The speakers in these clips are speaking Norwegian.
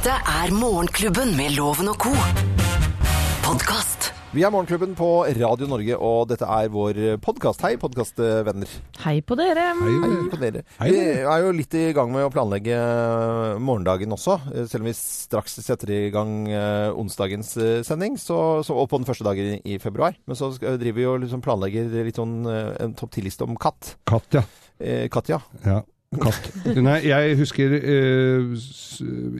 Dette er Morgenklubben med Loven og co. Podkast. Vi er Morgenklubben på Radio Norge, og dette er vår podkast. Hei, podkastvenner. Hei på dere. Hei på dere. Hei. Vi er jo litt i gang med å planlegge morgendagen også, selv om vi straks setter i gang eh, onsdagens eh, sending, så, så, og på den første dagen i, februar. Men så driver vi og liksom planlegger litt sånn eh, en topp ti-liste om katt. Katt, ja. Eh, Katja. ja. Katt. Nei, jeg husker eh,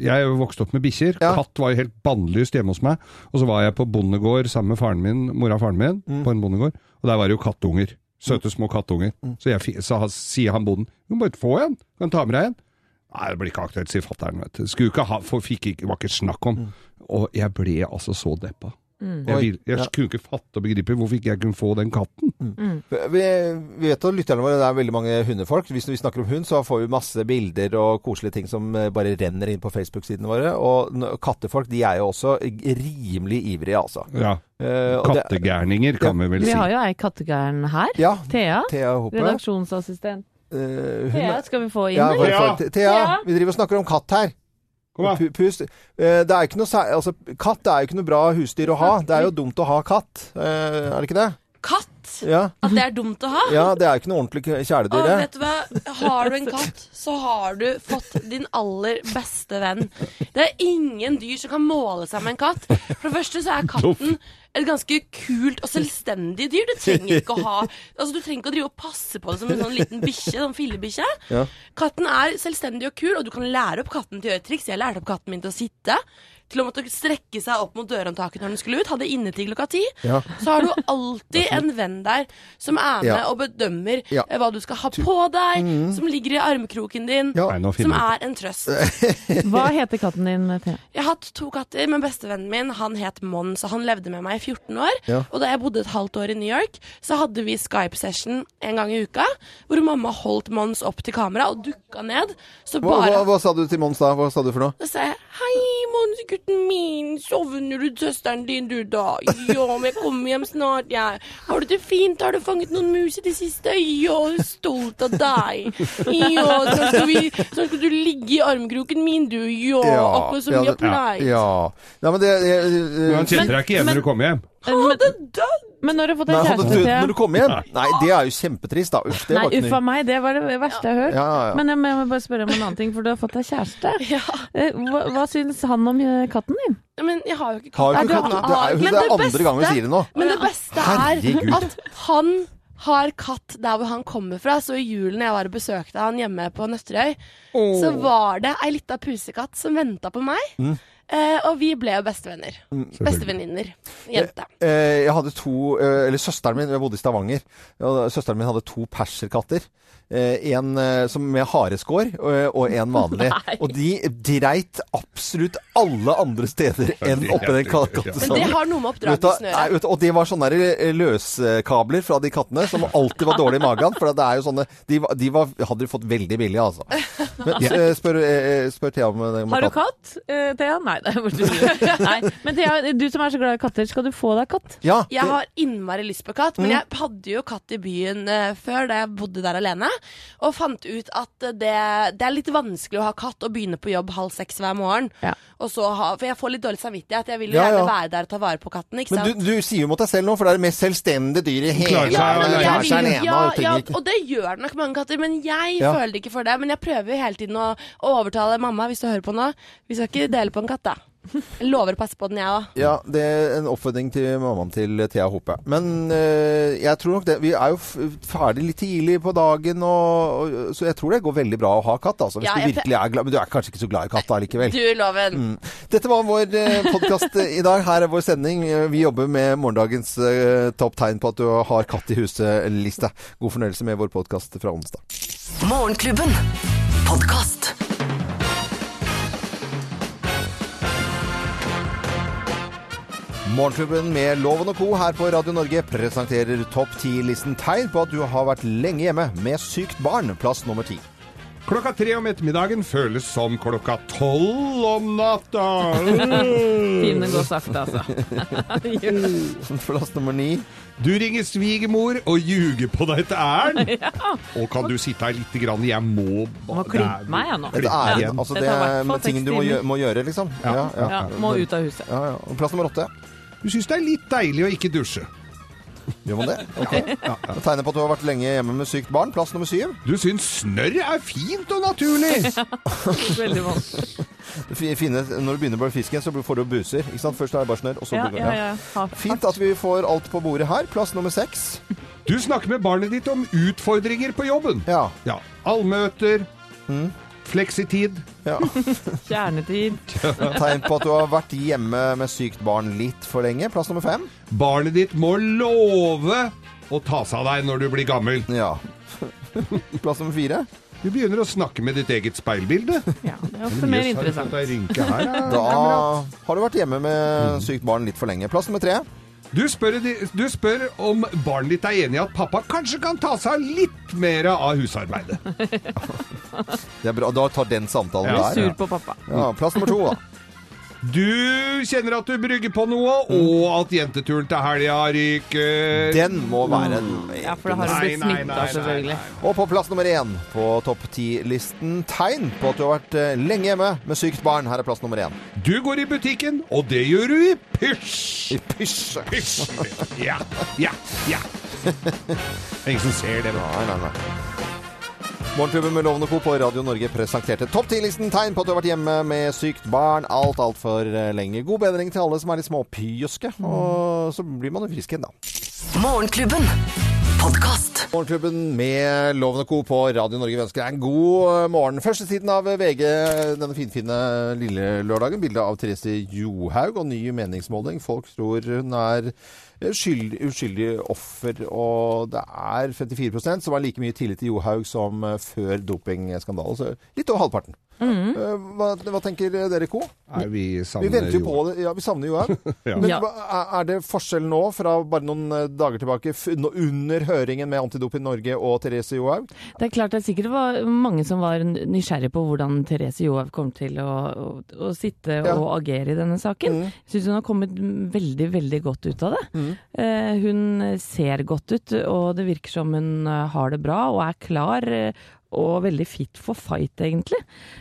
Jeg vokste opp med bikkjer. Ja. Katt var jo helt bannlyst hjemme hos meg. Og så var jeg på bondegård sammen med faren min, mora og faren min Mm. på en bondegård. Og der var det jo kattunger. Søte små kattunger. Mm. Så jeg så sier han bonden Du må bare få en. Kan ta med deg en. Nei, det blir ikke aktuelt, sier fatter'n. Skulle ikke ha, for fikk ikke, var ikke snakk om. Og jeg ble altså så deppa. Jeg, Oi, vil, jeg ja. kunne ikke fatte og begripe hvorfor ikke jeg kunne få den katten. Vi, vi vet at lytterne våre, det er veldig mange hundefolk. Hvis vi snakker om hund, så får vi masse bilder og koselige ting som eh, bare renner inn på Facebook-sidene våre. Og kattefolk de er jo også rimelig ivrige, altså. Ja. Eh, Kattegærninger, kan vi vel Vi har jo ei kattegæren her. Ja. Thea. Thea Redaksjonsassistent. Uh, hun Thea, skal vi få inn, ja, eller? Thea, Thea. vi driver og snakker om katt her. Pust. Eh, Det er ikke noe, sær- altså, katt er jo ikke noe bra husdyr å ha. Det er jo dumt å ha katt. Eh, Er det ikke det? Katt? Ja. At det er dumt å ha? ja, det er ikke noe ordentlig kjæledyr, det. vet du hva? Har du en katt, så har du fått din aller beste venn. Det er ingen dyr som kan måle seg med en katt. For det første så er katten et ganske kult og selvstendig dyr. Du trenger ikke å ha Altså Du trenger ikke å drive og passe på det som en sånn liten bikkje, sånn fillebikkje. Ja. Katten er selvstendig og kul, og du kan lære opp katten til å gjøre triks. Jeg lærte opp katten min til å sitte. Til å måtte strekke seg opp mot dørhåndtaket når den skulle ut. Hadde innetid klokka ti. Ja. Så har du alltid en venn der som er med Ja. og bedømmer Ja. eh, hva du skal ha på deg, som ligger i armkroken din, Ja. Nei, som er en trøst. Hva heter katten din, Thea? Jeg har hatt to katter, men bestevennen min han het Mons, og han levde med meg i 14 år. Ja. Og da jeg bodde et halvt år i New York, så hadde vi Skype-session en gang i uka, hvor mamma holdt Mons opp til kamera og dukka ned. Så Hva, hva, hva sa du til Mons da? Hva sa du for noe? Da sa jeg Hei, Mons, gutten min. Sovner du søsteren din, du, da? Ja, men jeg kommer hjem snart, jeg. Har du det fint? Har du fanget noen mus i det siste? Ja, stolt av deg. Ja, så skal, vi, så skal du ligge i armkroken min, du. Ja, akkurat som ja, jeg det- pleier. Ja. Nei, men det, det, Men han kjenner deg ikke igjen men- når Men når du har fått deg kjæreste, til Thea når du kommer hjem? Nei, det er jo kjempetrist, da. Uff, det Nei, var ikke uff a meg, det var det verste jeg har hørt. Ja, ja, ja. Men jeg må bare spørre om en annen ting, for du har fått deg kjæreste. Ja, Eh, Hva, hva syns han om eh, katten din? men jeg har jo ikke Har katt. ikke katt. Det er jo det er det andre gang vi sier det nå. Men det beste er Herregud. er at han har katt der hvor han kommer fra. Så i julen jeg var og besøkte han hjemme på Nøtterøy, så var det ei lita pusekatt som venta på meg. Mm. Eh, og vi ble jo bestevenner. Bestevenninner. Jente. Eh, Jeg hadde to eh, Eller søsteren min, jeg bodde i Stavanger. og Søsteren min hadde to perserkatter. Eh, En eh, som med hareskår og- og en vanlig. Nei. Og de dreit absolutt alle andre steder enn oppi den kattesalen. Men det har noe med oppdragelsen å gjøre. og det var sånne eh, løskabler fra de kattene som alltid var dårlige i magen. For det er jo sånne De, de var, hadde de fått veldig billig, altså. Men, eh, spør, eh, spør Thea om det Har du katt, eh, Thea? Nei, det borte. Nei. Men Thea, du som er så glad i katter, skal du få deg katt? Ja, Jeg har innmari lyst på katt, Mm. men jeg hadde jo katt i byen eh, før da jeg bodde der alene. Og fant ut at det, det er litt vanskelig å ha katt og begynne på jobb halv seks hver morgen. Ja. Og så ha, for jeg får litt dårlig samvittighet. Jeg vil jo Ja, gjerne ja. være der og ta vare på katten. Ikke Men sant? du, du sier jo mot deg selv nå, for det er det mest selvstendige dyret i hele verden. Ja, men og det gjør nok mange katter, men jeg Ja. føler ikke for det. Men jeg prøver jo hele tiden å, å overtale mamma, hvis du hører på nå. Vi skal ikke dele på en katt, da. Lover å passe på den, jeg òg. Ja, det er en oppfordring til mammaen til Thea Hope. Men øh, jeg tror nok det Vi er jo ferdig litt tidlig på dagen, og, og, så jeg tror det går veldig bra å ha katt. Altså, hvis Ja, du virkelig er glad. Men du er kanskje ikke så glad i katt da likevel. Du, Loven. Mm. Dette var vår eh, podkast i dag. Her er vår sending. Vi jobber med morgendagens eh, topp tegn på at du har katt i huset-liste. God fornøyelse med vår podkast fra onsdag. Morgenklubben. Podkast. Morgenklubben med Loven og Co. her på Radio Norge presenterer topp 10-listen tegn på at du har vært lenge hjemme med sykt barn, plass nummer ti. Klokka tre om ettermiddagen føles som klokka tolv om natta. Fine går sakte, altså. Plass nummer ni. Du ringer svigermor og ljuger på deg et ærend. Og kan du sitte her lite grann? Jeg må Må klippe meg, jeg nå. Et ærend. Altså Det er ting du må, gjøre, liksom. Ja, ja. Ja, må ut av huset. ja, ja. Plass nummer åtte. Du syns det er litt deilig å ikke dusje. Gjør man det? Ok. Det tegner på at du har vært lenge hjemme med sykt barn. Plass nummer syv. Du syns snørr er fint og naturlig. Veldig vanskelig. Det fi- fine, når du begynner å med fisken, så får du buser. Ikke sant? Først er det bare snørr, og så Ja, blir det- ja, ja. Fint at vi får alt på bordet her. Plass nummer seks. Du snakker med barnet ditt om utfordringer på jobben. Ja. Ja. Allmøter. Fleksitid. ja. Kjernetid. Tegn på at du har vært hjemme med sykt barn litt for lenge. Plass nummer fem. Barnet ditt må love å ta seg av deg når du blir gammel. Ja. Plass nummer fire. Du begynner å snakke med ditt eget speilbilde. Ja, det er ofte mer interessant. Her, ja, Da har du vært hjemme med sykt barn litt for lenge. Plass nummer tre. Du spør, du spør om barnet ditt er enig i at pappa kanskje kan ta seg litt mer av husarbeidet. Det er bra. Da tar den samtalen Ja. der. Sur på pappa. Ja, plass nummer to, da. Du kjenner at du brygger på noe, og at jenteturen til helga ryker. Den må være en Ja, for da har du blitt smitta, selvfølgelig. Og på plass nummer én på topp ti-listen tegn på at du har vært eh, lenge hjemme med sykt barn. Her er plass nummer én. Du går i butikken, og det gjør du i pysj. I pysj. Pysj. Ja, ja, ja. Det ingen som ser det. Nei, nei, nei. Morgenklubben med Lovende Co. på Radio Norge presenterte topp 10-listen tegn på at du har vært hjemme med sykt barn alt altfor lenge. God bedring til alle som er litt småpjuske, og så blir man jo frisk igjen, da. Morgenklubben. Podkast. Morgenklubben med Loven og Co. på Radio Norge Vi ønsker deg en god morgen. Første siden av VG denne finfine lille lørdagen. Bilde av Therese Johaug og ny meningsmåling. Folk tror hun er skyld, uskyldig offer, og det er 54% som har like mye tillit til Johaug som før dopingskandalen. Så litt over halvparten. Mhm. Eh, Hva, hva tenker dere, Co? Vi Vi savner venter jo jo på det. Ja, vi savner Johaug. Ja. Men er- det forskjell nå fra bare noen eh, dager tilbake, under høringen med Antidoping Norge og Therese Johaug? Det er klart det er sikkert var mange som var nysgjerrig på hvordan Therese Johaug kom til å, å, å sitte Ja. og agere i denne saken. Mm. Jeg syns hun har kommet veldig, veldig godt ut av det. Mm. Eh, hun ser godt ut, og det virker som hun har det bra og er klar. Og veldig fit for fight, egentlig.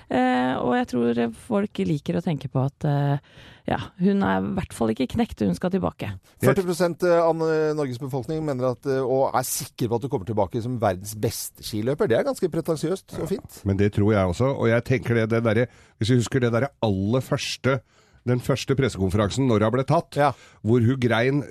Eh, og jeg tror folk liker å tenke på at eh, ja, hun er i hvert fall ikke knekt, hun skal tilbake. 40 av eh, Norges befolkning mener at, eh, og er sikre på at du kommer tilbake som verdens beste skiløper. Det er ganske pretensiøst og fint. Men det tror jeg også. Og jeg tenker det, det derre Hvis vi husker det derre aller første den første pressekonferansen når hun ble tatt, Ja. hvor hun grein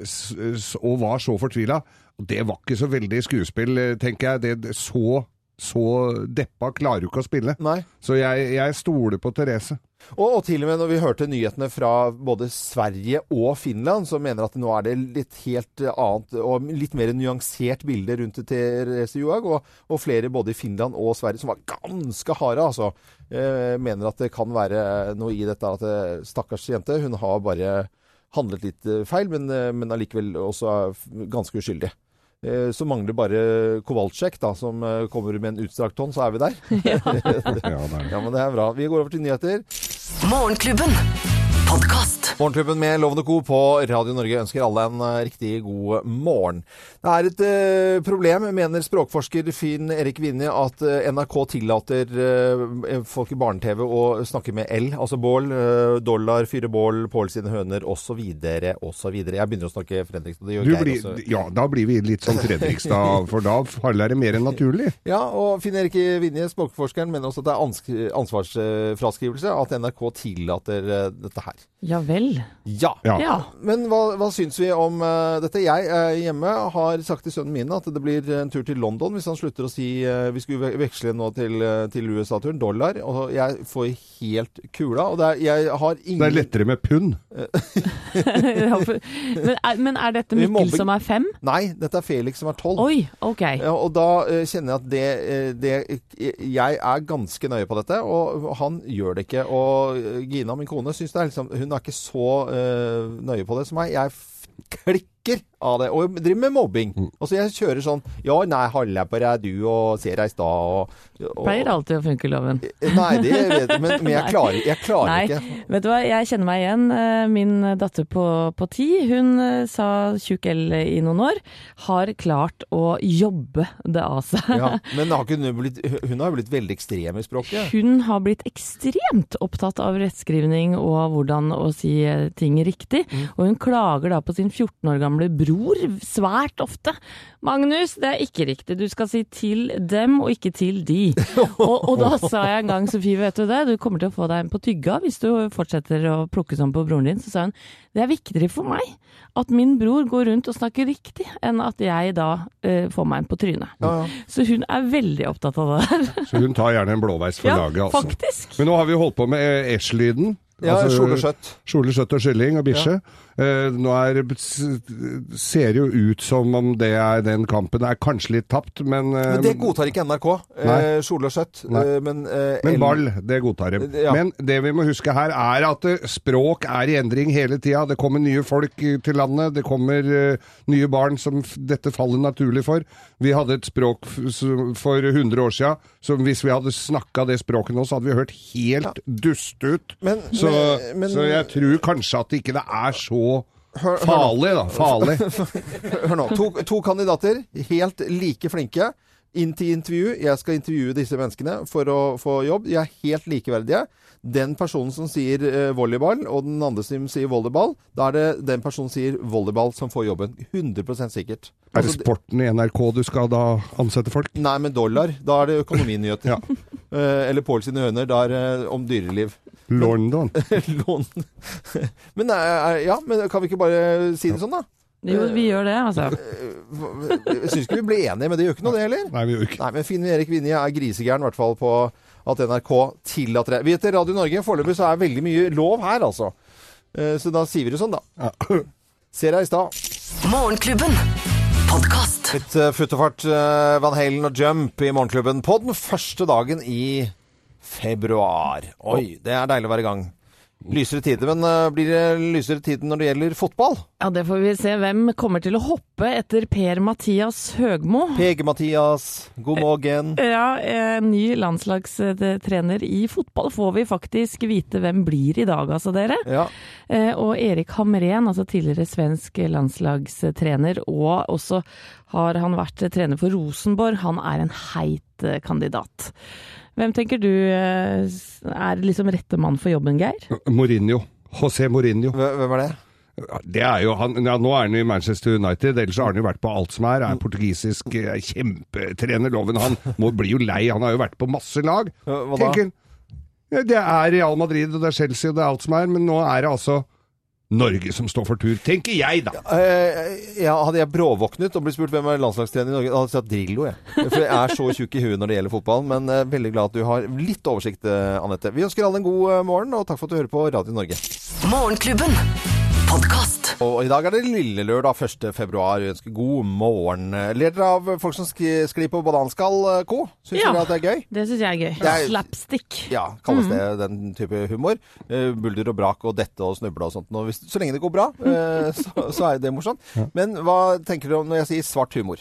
og var så fortvila. Det var ikke så veldig skuespill, eh, tenker jeg. Det, det, så, så deppa klarer du ikke å spille. Nei. Så jeg, jeg stoler på Therese. Og, og til og med når vi hørte nyhetene fra både Sverige og Finland, som mener at nå er det litt helt eh, annet og litt mer nyansert bilde rundt Therese Johaug, og, og flere både i Finland og Sverige som var ganske harde, altså, eh, mener at det kan være noe i dette at eh, stakkars jente, hun har bare handlet litt eh, feil, men, men allikevel også ganske uskyldig. Eh, Så mangler bare Kowalczyk, da, som eh, kommer med en utstrakt hånd, så er vi der. Ja. Ja, men det er bra. Vi går over til nyheter. Morgenklubben. Podkast. Morgenklubben med Lovende Co. på Radio Norge ønsker alle en eh, riktig god morgen. Det er et eh, problem, mener språkforsker Finn Erik Vinje, at eh, NRK tillater eh, folk i barne-TV å snakke med L, altså bål, dollar, fyre bål, Pål sine høner osv. osv. Jeg begynner å snakke Fredrikstad. Det gjør Du Geir blir, også. ja, da blir vi litt som Fredrikstad, for da faller det mer enn naturlig. Ja, og Finn Erik Vinje, språkforskeren, mener også at det er ansvarsfraskrivelse at NRK tillater dette her. Ja vel. Ja. Ja. Ja. Men hva, hva syns vi om uh, dette? Jeg uh, hjemme har sagt til sønnen min at det blir en tur til London hvis han slutter å si uh, Vi skulle veksle nå til, til USA-turen, dollar. Og jeg får helt kula. Og det er, jeg har ingen Det er lettere med pund. Men, er, men er dette Mikkel som er fem? Nei, dette er Felix som er tolv. Oi, ok. Ja, og da uh, kjenner jeg at det, eh, det Jeg er ganske nøye på dette, og han gjør det ikke. Og eh, Gina, min kone, syns det er liksom Hun er ikke så eh, nøye på det som meg. Jeg f- klikker av det. Og jeg driver med mobbing. Mm. Altså jeg kjører sånn Ja, nei, halla på deg du, og ser deg i stad, og, og Pleier alltid å funke, loven. Nei, det vet jeg, men, men jeg klarer, jeg klarer Nei, ikke. vet du hva, jeg kjenner meg igjen. Eh, Min datter på, på ti, hun eh, sa tjukk L i noen år, har klart å jobbe det av seg. Ja, men har ikke hun, blitt, hun har jo blitt veldig ekstrem i språket. Hun har blitt ekstremt opptatt av rettskrivning og hvordan å si eh, ting riktig. Mm. Og hun klager da på sin 14 år gamle bror svært ofte. 'Magnus, det er ikke riktig. Du skal si til dem og ikke til de'. og, og da sa jeg en gang, Sofie, vet du det, du kommer til å få deg en på tygga hvis du fortsetter å plukke sånn på broren din. Så sa hun det er viktigere for meg at min bror går rundt og snakker riktig, enn at jeg da uh, får meg en på trynet. Ja, ja. Så hun er veldig opptatt av det der. Så hun tar gjerne en blåveis for Ja, laget, altså. faktisk. Men nå har vi holdt på med eh, Esch-lyden. Ja, Altså, kjole og skjøtt. Og kylling og bikkje. Eh, nå er, ser jo ut som om det er den kampen er kanskje litt tapt, men eh, Men det godtar ikke NRK. Nei. Eh, og skjøtt. Eh, men eh, Men ball, det godtar de. Ja. Men det vi må huske her, er at eh, språk er i endring hele tida. Det kommer nye folk eh, til landet, det kommer eh, nye barn som dette faller naturlig for. Vi hadde et språk for 100 år sia, så hvis vi hadde snakka det språket nå, så hadde vi hørt helt dust ut. Men- så, men- men- så jeg tror kanskje at ikke det er så Hør- hør farlig, da. Farlig. Hør nå. To, to kandidater, helt like flinke. Inn til intervju. Jeg skal intervjue disse menneskene for å få jobb. De er helt likeverdige. Den personen som sier eh, volleyball, og den andre som sier volleyball, da er det den personen som sier volleyball som får jobben. 100% sikkert. Er det Altså, sporten i NRK du skal da ansette folk? Nei, men dollar. Da er det økonominyheter. Ja. Eh, eller Pål sine høner. Da er det om dyreliv. London. London. men, eh, ja, men kan vi ikke bare si det sånn, da? Jo, vi gjør det, altså. Jeg syns ikke vi ble enige, men det gjør ikke noe, det heller. Nei, vi gjør ikke Nei, men Finn Erik Vinje er grisegæren, i hvert fall på at NRK tillater det. Vi heter Radio Norge. Foreløpig så er veldig mye lov her, altså. Eh, Så da sier vi det sånn, da. Ja. Ser deg i stad. Morgenklubben. Podcast. Litt uh, futt og fart eh, Van Halen og Jump i Morgenklubben på den første dagen i februar. Oi, det er deilig å være i gang. Lysere tider, men eh, blir det lysere tider når det gjelder fotball? Ja, det får vi se. Hvem kommer til å hoppe etter Per-Mathias Høgmo? PG-Mathias, god morgen. Ja, ny landslagstrener i fotball får vi faktisk vite hvem blir i dag, altså dere. Ja. Eh, Og Erik Hamren, altså tidligere svensk landslagstrener, og også har han vært trener for Rosenborg. Han er en heit eh, kandidat. Hvem tenker du eh, er liksom rette mann for jobben, Geir? Mourinho. José Mourinho. Hvem er det? Det er jo han, ja, Nå er han i Manchester United, ellers har han jo vært på alt som er. Er portugisisk eh, kjempetrener. Loven han må bli jo lei, han har jo vært på masse lag. Hva da? Tenker, ja, det er Real Madrid og det er Chelsea og det er alt som er, men nå er det altså Norge som står for tur, tenker jeg da. Eh, ja, hadde jeg bråvåknet og blitt spurt hvem er landslagstrener i Norge, hadde jeg sagt Drillo, jeg. For jeg er så tjukk i huet når det gjelder fotball. Men eh, veldig glad at du har litt oversikt, eh, Anette. Vi ønsker alle en god morgen, og takk for at du hører på Radio Norge. Morgenklubben. Podkast. Og i dag er det lille lørdag 1. februar. Vi ønsker god morgen. Ler dere av folk som skli- sklir på bananskall, eh, co? Syns Ja. dere at det er gøy? Det syns jeg er gøy. Det er- Slapstick. Ja, kalles det den type humor. Eh, bulder og brak og dette og snuble og sånt. Og hvis, så lenge det går bra, eh, så, så er det morsomt. Men hva tenker du om når jeg sier svart humor?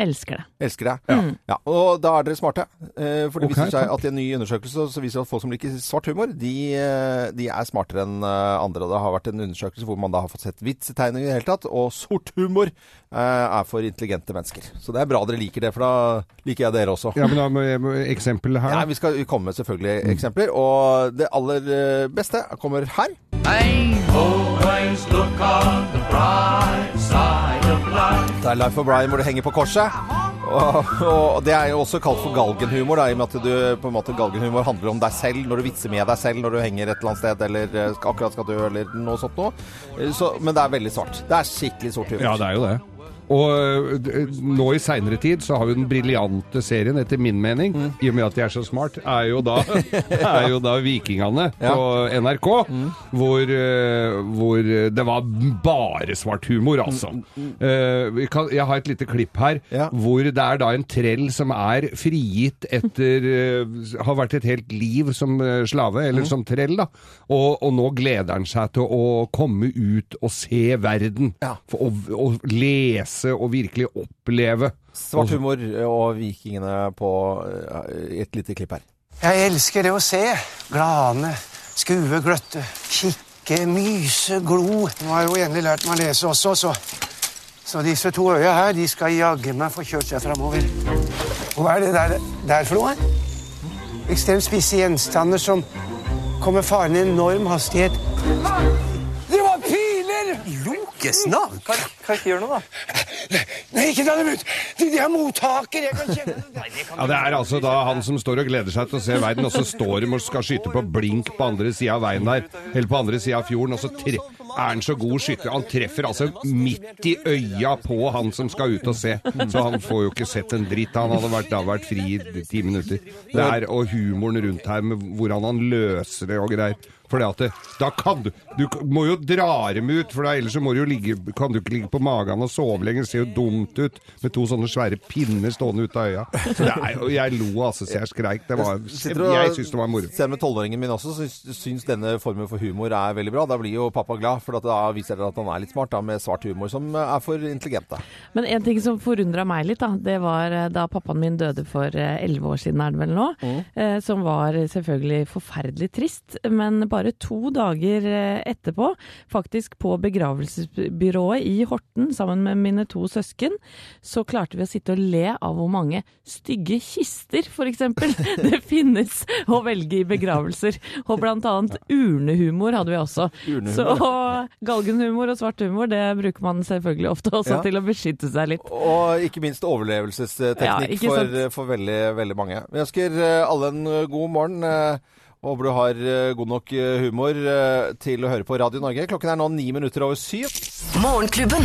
Elsker det. Elsker det. Ja. Og da er dere smarte. Eh, For det okay, viser seg takk. at i en ny undersøkelse så viser det at folk som liker svart humor, de, eh, de er smartere enn eh, andre. Det har vært en undersøkelse hvor man da har fått sett vitsetegninger i det hele tatt, og sort humor eh, er for intelligente mennesker. Så det er bra dere liker det, for da liker jeg dere også. Ja, men da må jeg eksempel her. Ja, vi skal komme med selvfølgelig eksempler, og det aller beste kommer her. Always look on the life. Det er Life of Brian hvor du henger på korset. Og, og det er jo også kalt for galgenhumor, da, i og med at du, på en måte, galgenhumor handler om deg selv, når du vitser med deg selv når du henger et eller annet sted, eller eh, akkurat skal dø, eller noe sånt noe. Så, men det er veldig svart. Det er skikkelig sort humor. Ja, det er jo det. Og øh, nå i seinere tid så har jo den briljante serien, etter min mening, Mm. i og med at jeg er så smart, er jo da, er jo da Vikingene på NRK. Mm. Hvor, øh, hvor det var bare svart humor, altså. Eh, vi kan, jeg har et lite klipp her Mm. Ja. hvor det er da en trell som er frigitt etter Har vært et helt liv som slave, Mm. eller som trell, da. Og, og nå gleder han seg til å komme ut og se verden. Ja. For og, og lese og virkelig oppleve. Svart humor og vikingene på eh, et lite klipp her. Jeg elsker det å se. Glane, skue, gløtte, kikke, myse, glo. Nå har jeg jo endelig lært meg å lese også, så, så disse to øya her de skal jaggu meg få kjørt seg framover. Og hva er det der, der for noe? Ekstremt spisse gjenstander som kommer farende i enorm hastighet. Det var piler! Lokes navn? Kan, kan ikke gjøre noe, da. Nei, ikke ta dem ut! De, de er mottaker! Jeg kan kjenne det. Ja, Det er altså da han som står og gleder seg til å se verden, og så står de og skal skyte på blink på andre sida av veien der, eller på andre sida av fjorden, og så tre er han så god skytter. Han treffer altså midt i øya på han som skal ut og se. Så han får jo ikke sett en dritt. Han hadde vært, da vært fri i ti minutter. Det er, og humoren rundt her med hvordan han løser det og greier. For det at det, da kan du Du må jo dra dem ut, for da, ellers så må du jo ligge, kan du ikke ligge på magen og sove lenger. Det ser jo dumt ut med to sånne svære pinner stående ut av øya. Så det er, jeg lo altså, så jeg skreik. Det var, jeg syns det var moro. Selv med tolvåringen min også, syns, syns denne formen for humor er veldig bra. Da blir jo pappa glad, for at da viser det at han er litt smart da, med svart humor, som er for intelligente. Men en ting som forundra meg litt, da, det var eh, da pappaen min døde for eh, elleve år siden, er det vel nå. Eh, som var selvfølgelig forferdelig trist. Men bare to dager eh, etterpå, faktisk på begravelsesbyrået i Horten sammen med mine to søsken, så klarte vi å sitte og le av hvor mange stygge kister, f.eks. det finnes å velge i begravelser. Og blant annet urnehumor hadde vi også. Urnehumor, Så galgenhumor og svart humor, det bruker man selvfølgelig ofte også Ja. til å beskytte seg litt. Og ikke minst overlevelsesteknikk Ja, ikke for, for veldig, veldig mange. Vi ønsker eh, alle en eh, god morgen. Håper du har eh, god nok eh, humor eh, til å høre på Radio Norge. Klokken er nå ni minutter over syv. Morgenklubben.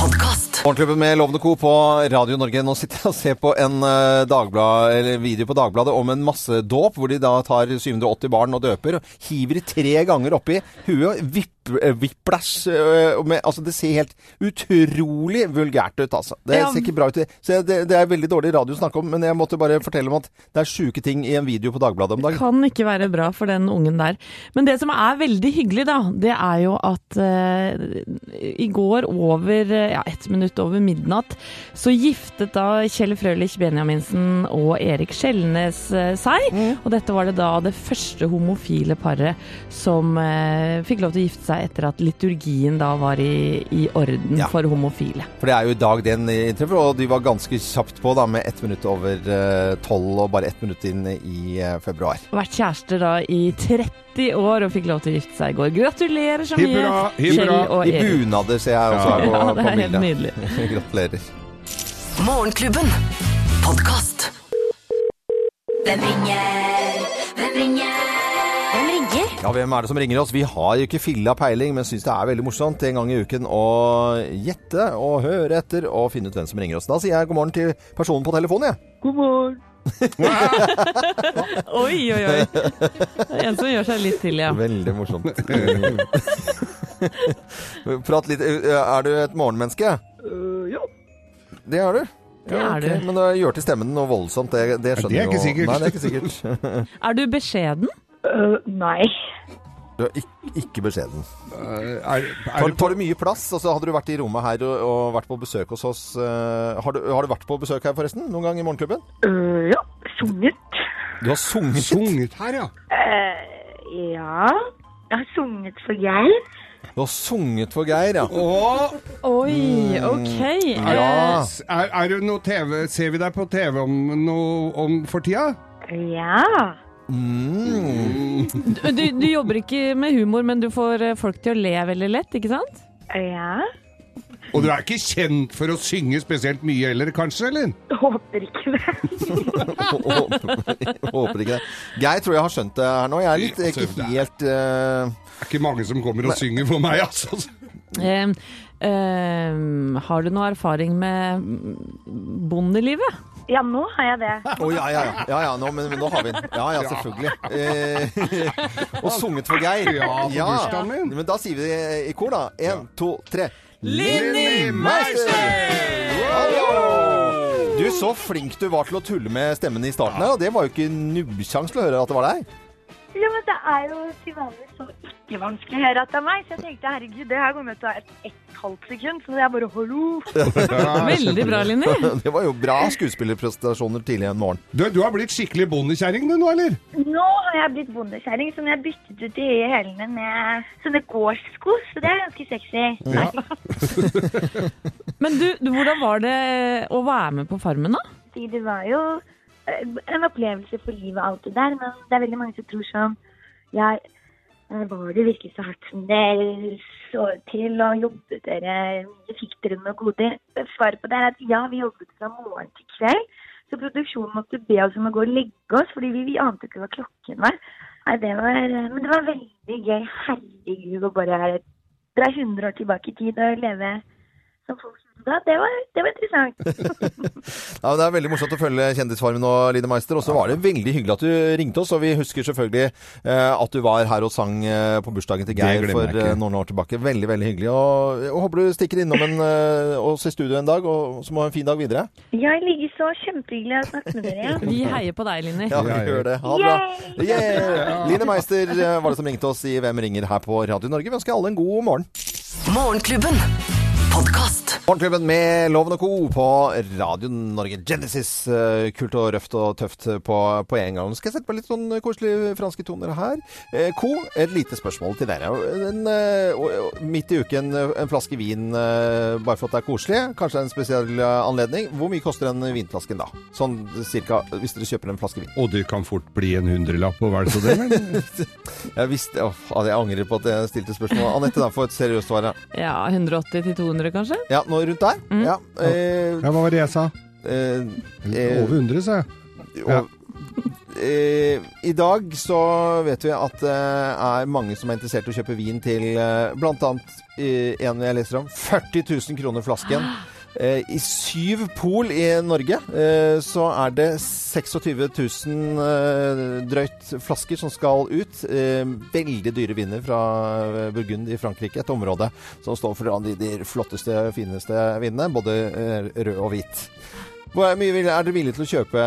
Podkast. Morgenklubben med Lovende Co. på Radio Norge. Nå sitter jeg og ser på en eh, Dagblad, eller video på Dagbladet om en massedåp, hvor de da tar 780 barn og døper, og hiver tre ganger oppi huet. Vipp, eh, Whiplash. eh, med- Altså, det ser helt utrolig vulgært ut, altså. Det ser ikke bra ut. Så det, det er veldig dårlig radio å snakke om, men jeg måtte bare fortelle om at det er sjuke ting i en video på Dagbladet om dagen. Det Kan ikke være bra for den ungen der. Men det som er veldig hyggelig, da, det er jo at uh, i går over eh, ja, ett minutt over midnatt, så giftet da Kjell Frølich Benjaminsen og Erik Skjelnes seg. seg. Og dette var det da det første homofile paret som eh, fikk lov til å gifte seg etter at liturgien da var i, i orden Ja. for homofile. For det er jo i dag den inntreffer, og de var ganske kjapt på da med ett minutt over eh, tolv og bare ett minutt inn i eh, februar. Vært kjærester da i 30 år og fikk lov til å gifte seg i går. Gratulerer så mye, Kjell og Erik. I bunader ser jeg også her på, Ja, det er helt nydelig. Gratulerer. Morgenklubben. Podkast. Hvem ringer? Hvem ringer? Hvem ringer? Ja, hvem er det som ringer oss? Vi har jo ikke filla peiling, men syns det er veldig morsomt en gang i uken å gjette og høre etter og finne ut hvem som ringer oss. Da sier jeg god morgen til personen på telefonen, jeg. God morgen. oi, oi, oi. Det er en som gjør seg litt til, ja. Veldig morsomt. Prat litt. Er du et morgenmenneske? Ja. Det er du. Det er ok. du. Men det gjør til stemmen noe voldsomt. Det, det skjønner det er ikke jo- sikkert. Nei, det er ikke sikkert. Er du beskjeden? nei. Du er ikke, ikke beskjeden. Er, er Tar, tar du mye plass? Altså, hadde du vært i rommet her og, og vært på besøk hos oss uh, har, du, har du vært på besøk her forresten? Noen gang i Morgenklubben? ja. Sunget. Du har sunget? sunget her, ja? ja. Jeg har sunget for Geir. Du har sunget for Geir, ja. Åh, Oi, OK. Ja. er, er det noe TV Ser vi deg på TV om, noe, om for tida? Ja. Mm. Du, du, du jobber ikke med humor, men du får eh, folk til å le veldig lett, ikke sant? Ja. Og du er ikke kjent for å synge spesielt mye heller, kanskje? eller? Håper ikke det. Håper, ikke det. Geir tror jeg har skjønt det her nå. Jeg er litt, Altså, ikke helt uh... Det er ikke mange som kommer og synger for meg, altså. Um, um, har du noe erfaring med bondelivet? Ja, nå har jeg det. Å ja, ja, ja. ja, ja nå, men, men nå har vi den. Ja, ja, selvfølgelig. Eh, og sunget for Geir. Ja, på bursdagen min. Men da sier vi det i kor, da. Én, to, tre. Linni Meister! Hallo! Du, så flink du var til å tulle med stemmen i starten her, og det var jo ikke nubbsjans til å høre at det var deg. Ja, men det er jo til vanlig så ikke vanskelig å høre at det er meg, så jeg tenkte herregud, det her kommer til å ta et, et halvt sekund, så det er bare hallo. Veldig bra, Linni. Det var jo bra skuespillerprestasjoner tidlig en morgen. Du, du har blitt skikkelig bondekjerring du nå, eller? Nå har jeg blitt bondekjerring, som jeg byttet ut i hælene med sånne gårdssko, så det er ganske sexy. Men du, du, hvordan var det å være med på Farmen, da? Det var jo en opplevelse for livet, alt det der, men det er veldig mange som tror sånn Ja, eh, var det virkelig så hardt som det så til, og jobbet dere mye? Fikk dere noe gode? Svaret på det er at ja, vi jobbet fra morgen til kveld. Så produksjonen måtte be oss om å gå og legge oss, fordi vi, vi ante ikke hva klokken var. Nei, det var eh, men det var veldig gøy. Herregud, å bare dra 100 år tilbake i tid og leve som folk da. Det var, det var interessant. Ja, det er veldig morsomt å følge Kjendisfarmen nå, Line Meister. Og så var det veldig hyggelig at du ringte oss, og vi husker selvfølgelig eh, at du var her og sang eh, på bursdagen til Geir for eh, noen år tilbake. Veldig, veldig hyggelig. Og jeg håper du stikker innom en, eh, oss i studio en dag, og så må ha en fin dag videre. Ja, i like så. Kjempehyggelig å snakke med dere. Ja. Vi heier på deg, Line. Ja, vi Ja, ja. gjør det. Ha det bra. Yay! Yeah. Line Meister eh, var det som ringte oss i Hvem ringer her på Radio Norge. Vi ønsker alle en god morgen. Morgenklubben. Morgenklubben med Loven og Co. på Radio Norge. Genesis. eh, Kult og røft og tøft på, på en gang. Nå skal jeg sette på litt sånn koselige franske toner her. Eh, Co, et lite spørsmål til dere. En, eh, og- og midt i uken en flaske vin eh, bare for at det er koselig. Kanskje en spesiell anledning. Hvor mye koster den vinflasken da? Sånn cirka, hvis dere kjøper en flaske vin. Og det kan fort bli en hundrelapp på hver så det, men Jeg visste, altså, jeg angrer på at jeg stilte spørsmål. Anette, da, få et seriøst svar. her. Ja, 180 til 200 kanskje? Ja, nå rundt der. Mm. Ja, eh, Ja, hva var det jeg sa? eh, eh, Over 100, sa jeg. Ja. Og, eh, I dag så vet vi at det er mange som er interessert i å kjøpe vin til eh, bl.a. Eh, en jeg leser om 40 000 kroner flasken. Eh, I syv pol i Norge eh, så er det 26 000 eh, drøyt flasker som skal ut. Veldig dyre viner fra Burgund i Frankrike, et område som står for de, de flotteste, fineste vinene, både rød og hvit. Hvor mye vil- er dere villige til å kjøpe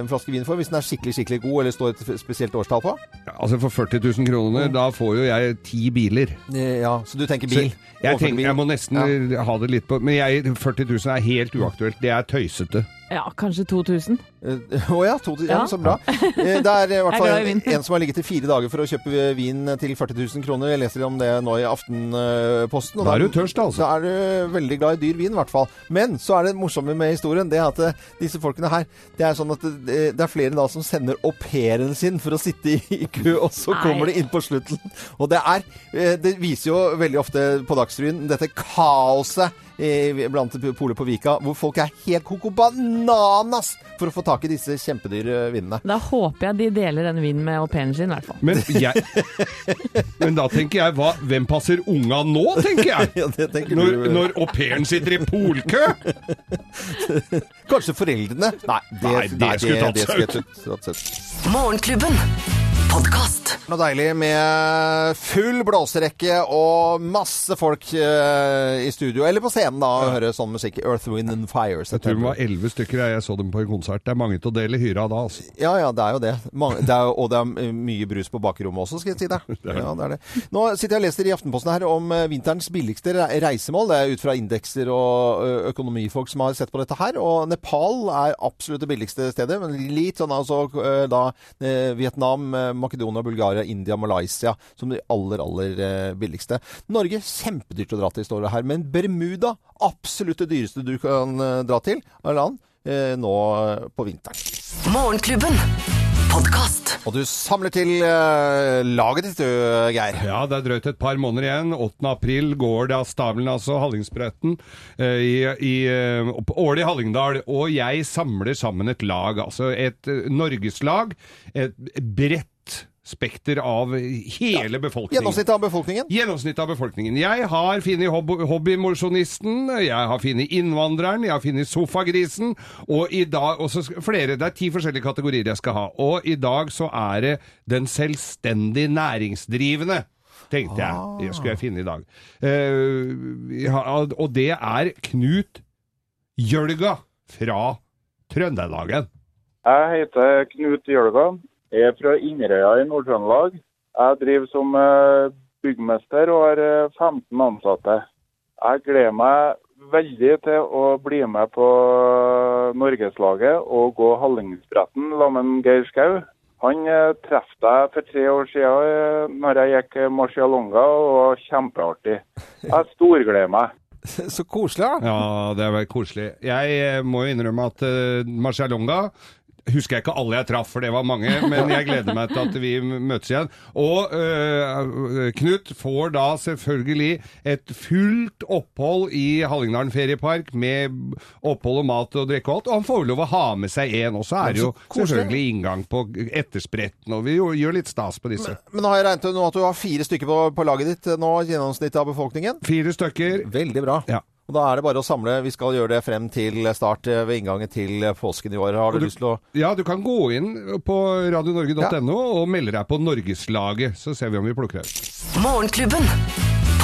en flaske vin for hvis den er skikkelig skikkelig god, eller står et spesielt årstall på? Ja, Altså For 40 000 kroner, da får jo jeg ti biler. Eh, Ja, Så du tenker bil? jeg, tenker, bil? jeg må nesten ha det litt på Men jeg, 40 000 er helt uaktuelt. Det er tøysete. Ja, kanskje 2000. Eh, Å ja, to, ja, Ja. så bra. Eh, Det er i hvert er fall en, en som har ligget i fire dager for å kjøpe vin til 40 000 kroner. Jeg leser om det nå i Aftenposten. og Da er du tørst, altså. Da er du veldig glad i dyr vin, i hvert fall. Men så er det morsomme med historien det at eh, disse folkene her Det er sånn at det, det er flere da som sender au pairen sin for å sitte i, kø, og så Nei. kommer de inn på slutten. Og det er eh, Det viser jo veldig ofte på Dagsrevyen dette kaoset blant poler på Vika, hvor folk er helt koko bananas for å få tak i disse kjempedyre vinene. Da håper jeg de deler den vinen med au pairen sin, i hvert fall. Men, jeg, men da tenker jeg hva, Hvem passer unga nå, tenker jeg? Ja, det tenker Når, du. når au pairen sitter i polkø? Kanskje foreldrene? Nei, det, Nei, det det skulle tatt seg ut. Morgenklubben. Podkast. Noe deilig med full blåserekke og masse folk eh, i studio, eller på scenen da, og høre sånn musikk. Earth, Wind and Fire. Jeg tror det var elleve stykker jeg, jeg så dem på en konsert. Det er mange til å dele hyra da, altså. Ja, ja, det er jo det. Mange, det er, og det er mye brus på bakrommet også, skal jeg si det. Ja, det er det. Nå sitter jeg og leser i Aftenposten her om eh, vinterens billigste reisemål. Det er ut fra indekser og økonomifolk som har sett på dette her. Og Nepal er absolutt det billigste stedet, men litt sånn altså da eh, Vietnam, Makedonia, Bulgaria, India, Malaysia som de aller, aller eh, billigste. Norge kjempedyrt å dra til, står det her. Men Bermuda, absolutt det dyreste du kan eh, dra til av land eh, nå på vinteren. Morgenklubben. Podcast. Og du samler til uh, laget ditt, du, Geir. Ja, det er drøyt et par måneder igjen. 8. april går det av stabelen, altså Hallingsbretten, uh, i, i eh, Ål i Hallingdal. Og jeg samler sammen et lag, altså et norgeslag. Et bredt spekter av hele befolkningen. Gjennomsnittet av befolkningen. Gjennomsnittet av befolkningen. Jeg har funnet hob hobbymosjonisten, jeg har funnet innvandreren, jeg har funnet sofagrisen, og i dag også flere. Det er ti forskjellige kategorier jeg skal ha. Og i dag så er det den selvstendig næringsdrivende. Tenkte jeg. Det skulle jeg finne i dag. Uh, ja, og det er Knut Jølga fra Trøndelagen. Jeg heter Knut Jølga. Jeg er fra Inderøya i Nord-Trøndelag. Jeg driver som eh, byggmester og har eh, 15 ansatte. Jeg gleder meg veldig til å bli med på Norgeslaget og gå Hallingsbretten sammen med Geir Skau. Han eh, traff deg for tre år siden eh, når jeg gikk eh, Marcialonga, og var kjempeartig. Jeg storgleder meg. Så koselig, da. Ja, det er veldig koselig. Jeg eh, må jo innrømme at uh, Marcialonga husker jeg ikke alle jeg traff, for det var mange, men jeg gleder meg til at vi møtes igjen. Og eh, Knut får da selvfølgelig et fullt opphold i Hallingdalen feriepark med opphold og mat og drikke og alt, og han får lov å ha med seg en. Og så er det jo selvfølgelig inngang på etterspretten, og vi gjør litt stas på disse. Men har jeg regnet ut nå at du har fire stykker på, på laget ditt nå, gjennomsnittet av befolkningen? Fire stykker. Veldig bra. Ja. Og da er det bare å samle. Vi skal gjøre det frem til start eh, ved inngangen til eh, påsken i år. Har du, du- lyst til å Ja, du kan gå inn på radionorge.no og melde deg på Norgeslaget, så ser vi om vi plukker deg ut.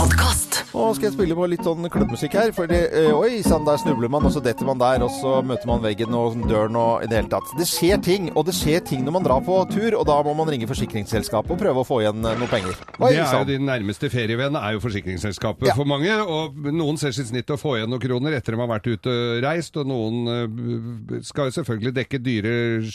Podkast. Nå skal jeg spille på litt sånn klubbmusikk her. For det, eh, oi sann, der snubler man, og så detter man der, og så møter man veggen og døren og i det hele tatt. Det skjer ting, og det skjer ting når man drar på tur, og da må man ringe forsikringsselskapet og prøve å få igjen noen noe penger. Oi det er jo din nærmeste ferievenn, er jo forsikringsselskapet Ja. for mange. Og noen ser sitt snitt å få igjen noen kroner etter de har vært ute og reist, og noen eh, skal jo selvfølgelig dekke dyre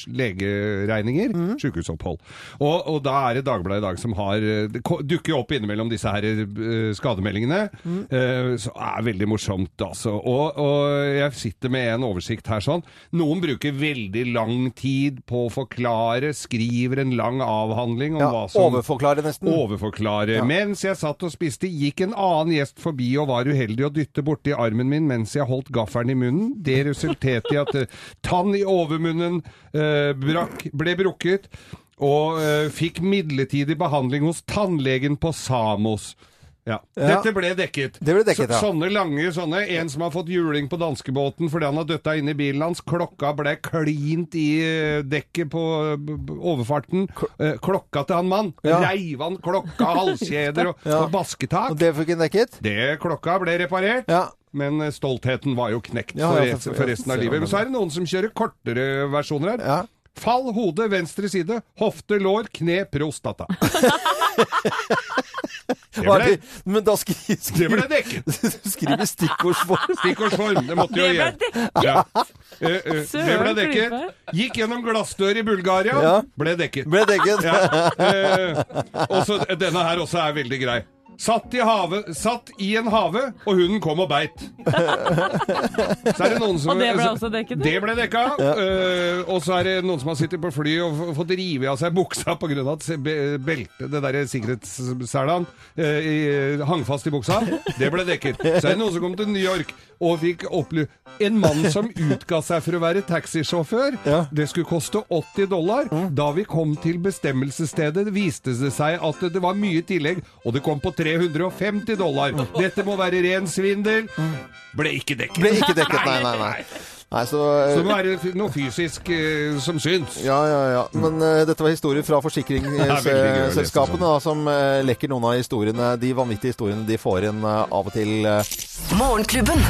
legeregninger, mm. sykehusopphold. Og, og da er det Dagbladet i dag som har eh, Det dukker jo opp innimellom disse her eh, skademeldingene. mm. eh, Så er veldig morsomt, altså. Og, og jeg sitter med en oversikt her sånn. Noen bruker veldig lang tid på å forklare, skriver en lang avhandling om Ja, hva som overforklare nesten. overforklare. Ja. Mens jeg satt og spiste, gikk en annen gjest forbi og var uheldig å dytte borti armen min mens jeg holdt gaffelen i munnen. Det resulterte i at eh, tann i overmunnen eh, brakk, ble brukket, og uh, fikk midlertidig behandling hos tannlegen på Samos. Ja. Dette ble dekket. Det ble dekket, ja. Så, sånne lange sånne. En som har fått juling på danskebåten fordi han har døtta inn i bilen hans. Klokka ble klint i eh, dekket på eh, overfarten. Eh, Klokka til han mann. Ja. Reiv han klokka, halskjeder og, Ja. og basketak. Og det fikk han dekket? Det klokka ble reparert. Ja. Men stoltheten var jo knekt Ja, for, ja, for resten av livet. Men så er det noen som kjører kortere versjoner her. Ja. Fall, hode, venstre side. Hofte, lår, kne, prostata. Det ble. Men da skri, det ble dekket. Skriv skriver stikkordsform. Stikkordsform. Det måtte jo gjøre. Ja. Uh, uh, det ble dekket. Gikk gjennom glassdør i Bulgaria. Ja. Ble dekket. Ble dekket. Ja. Uh, og så denne her også er veldig grei. Satt i, have, satt i en have, og hunden kom og beit. Så er det noen som Og det ble også dekket, Det ble dekka. eh, og så er det noen som har sittet på fly og fått rive av seg buksa pga. at beltet, det derre sikkerhetsselan, uh, hang fast i buksa. Det ble dekket. Så er det noen som kom til New York og fikk oppleve En mann som utga seg for å være taxisjåfør. Ja. Det skulle koste 80 dollar. Da vi kom til bestemmelsesstedet, viste det seg at det var mye tillegg, og det kom på 350 dollar. Dette må være ren svindel. Ble ikke dekket. Ble ikke dekket, nei, nei, nei. Nei, så, Så eh, det være noe fysisk eh, som syns. ja, ja, ja. Men eh, dette var historier fra forsikringsselskapene da, som eh, lekker noen av historiene, de vanvittige historiene de får inn eh, av og til. eh. Morgenklubben.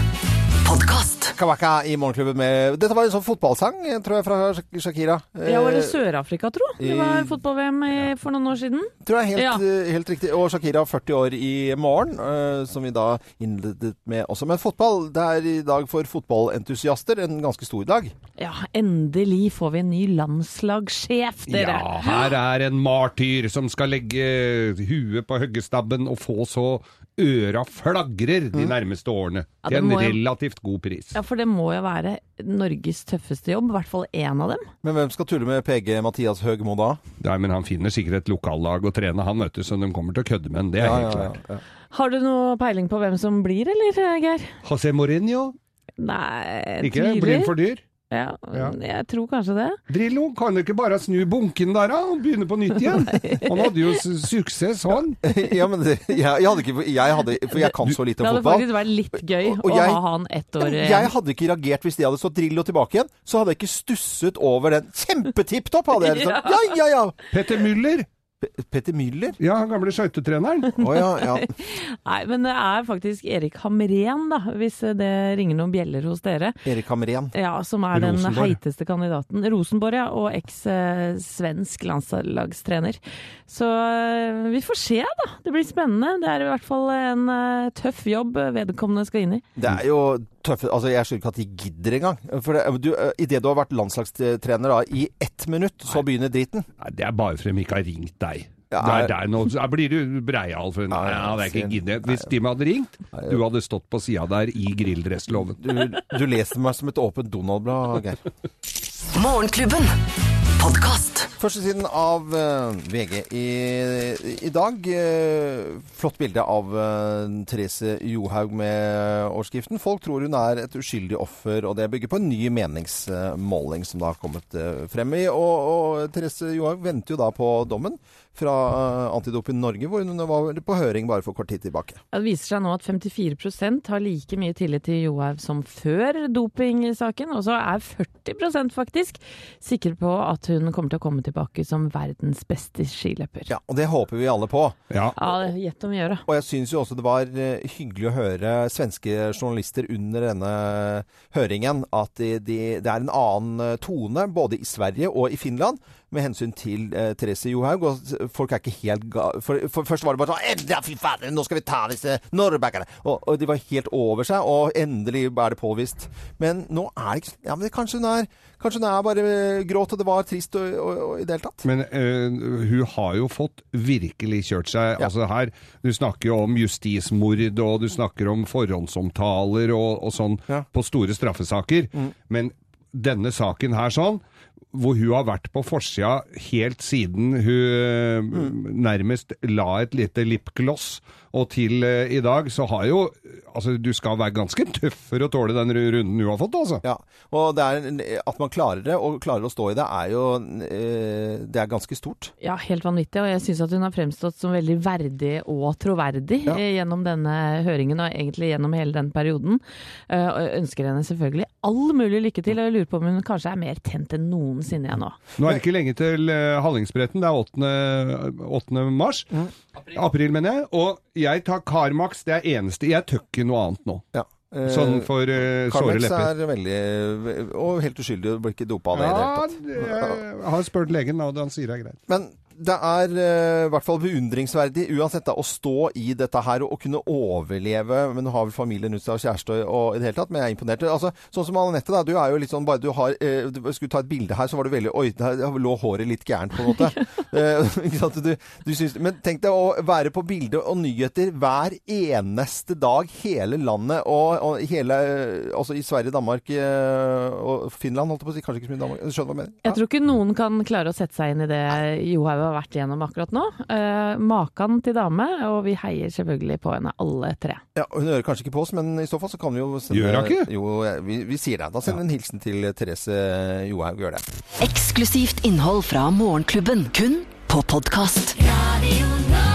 Podkast. Waka i Morgenklubben med Dette var en sånn fotballsang, eh, tror jeg, fra Shakira. Ja, var det Eh, Sør-Afrika, tro? Det var fotball-VM for noen år siden. Tror jeg er helt, Ja. eh, helt riktig. Og Shakira 40 år i morgen, eh, som vi da innledet med også. Men fotball, det er i dag for fotballentusiaster en ganske stor dag. Ja, endelig får vi en ny landslagssjef, dere. Ja, her er en martyr som skal legge huet på hoggestabben og få så øra flagrer de nærmeste årene. Ja, Til en relativt god pris. Ja, for det må jo være Norges tøffeste jobb, i hvert fall én av dem. Men hvem skal tulle med PG Mathias Høgmo da? Nei, men han finner sikkert et lokallag å trene, han vet du, så de kommer til å kødde med han. Det er helt klart. ja. Har du noe peiling på hvem som blir, eller, Geir? José Mourinho? Nei, Ikke? Blir han for dyr? Ja, Ja. jeg tror kanskje det. Drillo, kan du ikke bare snu bunken der da, og begynne på nytt igjen? Han hadde jo suksess, han. ja, men det, jeg, jeg hadde ikke jeg hadde, For jeg kan så lite om fotball. Det hadde faktisk vært litt gøy Og- og å jeg- ha han ett år Jeg hadde ikke reagert hvis de hadde stått Drillo tilbake igjen. Så hadde jeg ikke stusset over den. Kjempetipp topp, hadde jeg liksom. Ja, ja, ja. Petter Müller. Petter Müller? Ja, han gamle skøytetreneren. oh, ja, ja. Nei, men det er faktisk Erik Hamren, da, hvis det ringer noen bjeller hos dere. Erik Hamren. Ja, som er den heiteste kandidaten. Rosenborg, ja. Og eks-svensk landslagstrener. Så eh, vi får se, da. Det blir spennende. Det er i hvert fall en eh, tøff jobb vedkommende skal inn i. Det er jo tøffe Altså, jeg skjønner ikke at de gidder engang. For det, du, idet du har vært landslagstrener da, i ett minutt, så begynner driten. Nei, det er bare fordi de ikke har ringt deg. Ja, det er er- der nå, blir du breial for Nei, det er ikke giddet. Hvis de hadde ringt, du hadde stått på sida der i grilldressloven. Du, du leser meg som et åpent Donald-blad, Geir. Morgenklubben. Podkast. Første siden av eh, VG i, i dag. eh, flott bilde av uh, Therese Johaug med overskriften 'Folk tror hun er et uskyldig offer', og det bygger på en ny meningsmåling som da har kommet eh, frem i. Og, og Therese Johaug venter jo da på dommen fra uh, Antidoping Norge, hvor hun var på høring bare for kort tid tilbake. Ja, Det viser seg nå at 54% har like mye tillit til Johaug som før dopingsaken, og så er 40% faktisk sikre på at hun kommer til å komme tilbake som verdens beste skiløper. Ja, Og det håper vi alle på. Ja. Ja, gjett om å gjøre. Og jeg syns jo også det var eh, hyggelig å høre svenske journalister under denne høringen at de, de, det er en annen eh, tone både i Sverige og i Finland med hensyn til eh, Therese Johaug. Og folk er ikke helt ga... For, for først var det bare sånn Ja, fy fader, nå skal vi ta disse norrbackerne! Og, og de var helt over seg, og endelig er det påvist. Men nå er det ikke. Ja, men det, kanskje hun er Kanskje hun er bare gråt, og det var trist og, og, og i det hele tatt. Men uh, hun har jo fått virkelig kjørt seg. Altså her, Du snakker jo om justismord, og du snakker om forhåndsomtaler og, og sånn på store straffesaker. Men denne saken her sånn, hvor hun har vært på forsida helt siden hun mm. nærmest la et lite lipgloss, og til eh, i dag, så har jo Altså, du skal være ganske tøff for å tåle den runden du har fått, altså. Ja, og det er, at man klarer det, og klarer å stå i det, er jo eh, Det er ganske stort. Ja, helt vanvittig. Og jeg syns at hun har fremstått som veldig verdig og troverdig eh, gjennom denne høringen, og egentlig gjennom hele den perioden. Eh, Og jeg ønsker henne selvfølgelig all mulig lykke til, og jeg lurer på om hun kanskje er mer tent enn noensinne jeg nå. Nå er det ikke lenge til eh, Hallingsbretten, det er 8. 8. mars. April. mener jeg. Og jeg tar Carmax, det er eneste. Jeg tør ikke noe annet nå. Ja. Eh, Sånn for uh, såre lepper. er veldig Og helt uskyldig, du blir ikke dopa av det i det hele tatt. Ja, jeg har spurt legen, og han sier det er greit. Men det er eh, i hvert fall beundringsverdig uansett da, å stå i dette her og, og kunne overleve. Men du har vel familien rundt seg og kjæreste og, og i det hele tatt. Men jeg er imponert. Altså, sånn som Anette, da. Du er jo litt sånn bare du har eh, Du skulle ta et bilde her, så var du veldig Oi, der lå håret litt gærent, på en måte. Eh, ikke sant? Du, du syns, men tenk deg å være på bilde og nyheter hver eneste dag. Hele landet og, og hele Altså i Sverige, Danmark eh, og Finland, holdt jeg på å si. Kanskje ikke så mye Danmark. Skjønner du hva jeg mener? Jeg tror ikke noen kan klare å sette seg inn i det Johaug har vært igjennom akkurat nå. Uh, Makan til dame, og vi heier selvfølgelig på henne alle tre. Ja, Hun hører kanskje ikke på oss, men i så fall så kan vi jo sende Gjør hun ikke? Jo, vi, vi sier det. Da sender vi en hilsen til Therese Johaug. Gjør det. Eksklusivt innhold fra Morgenklubben, kun på podkast. Radio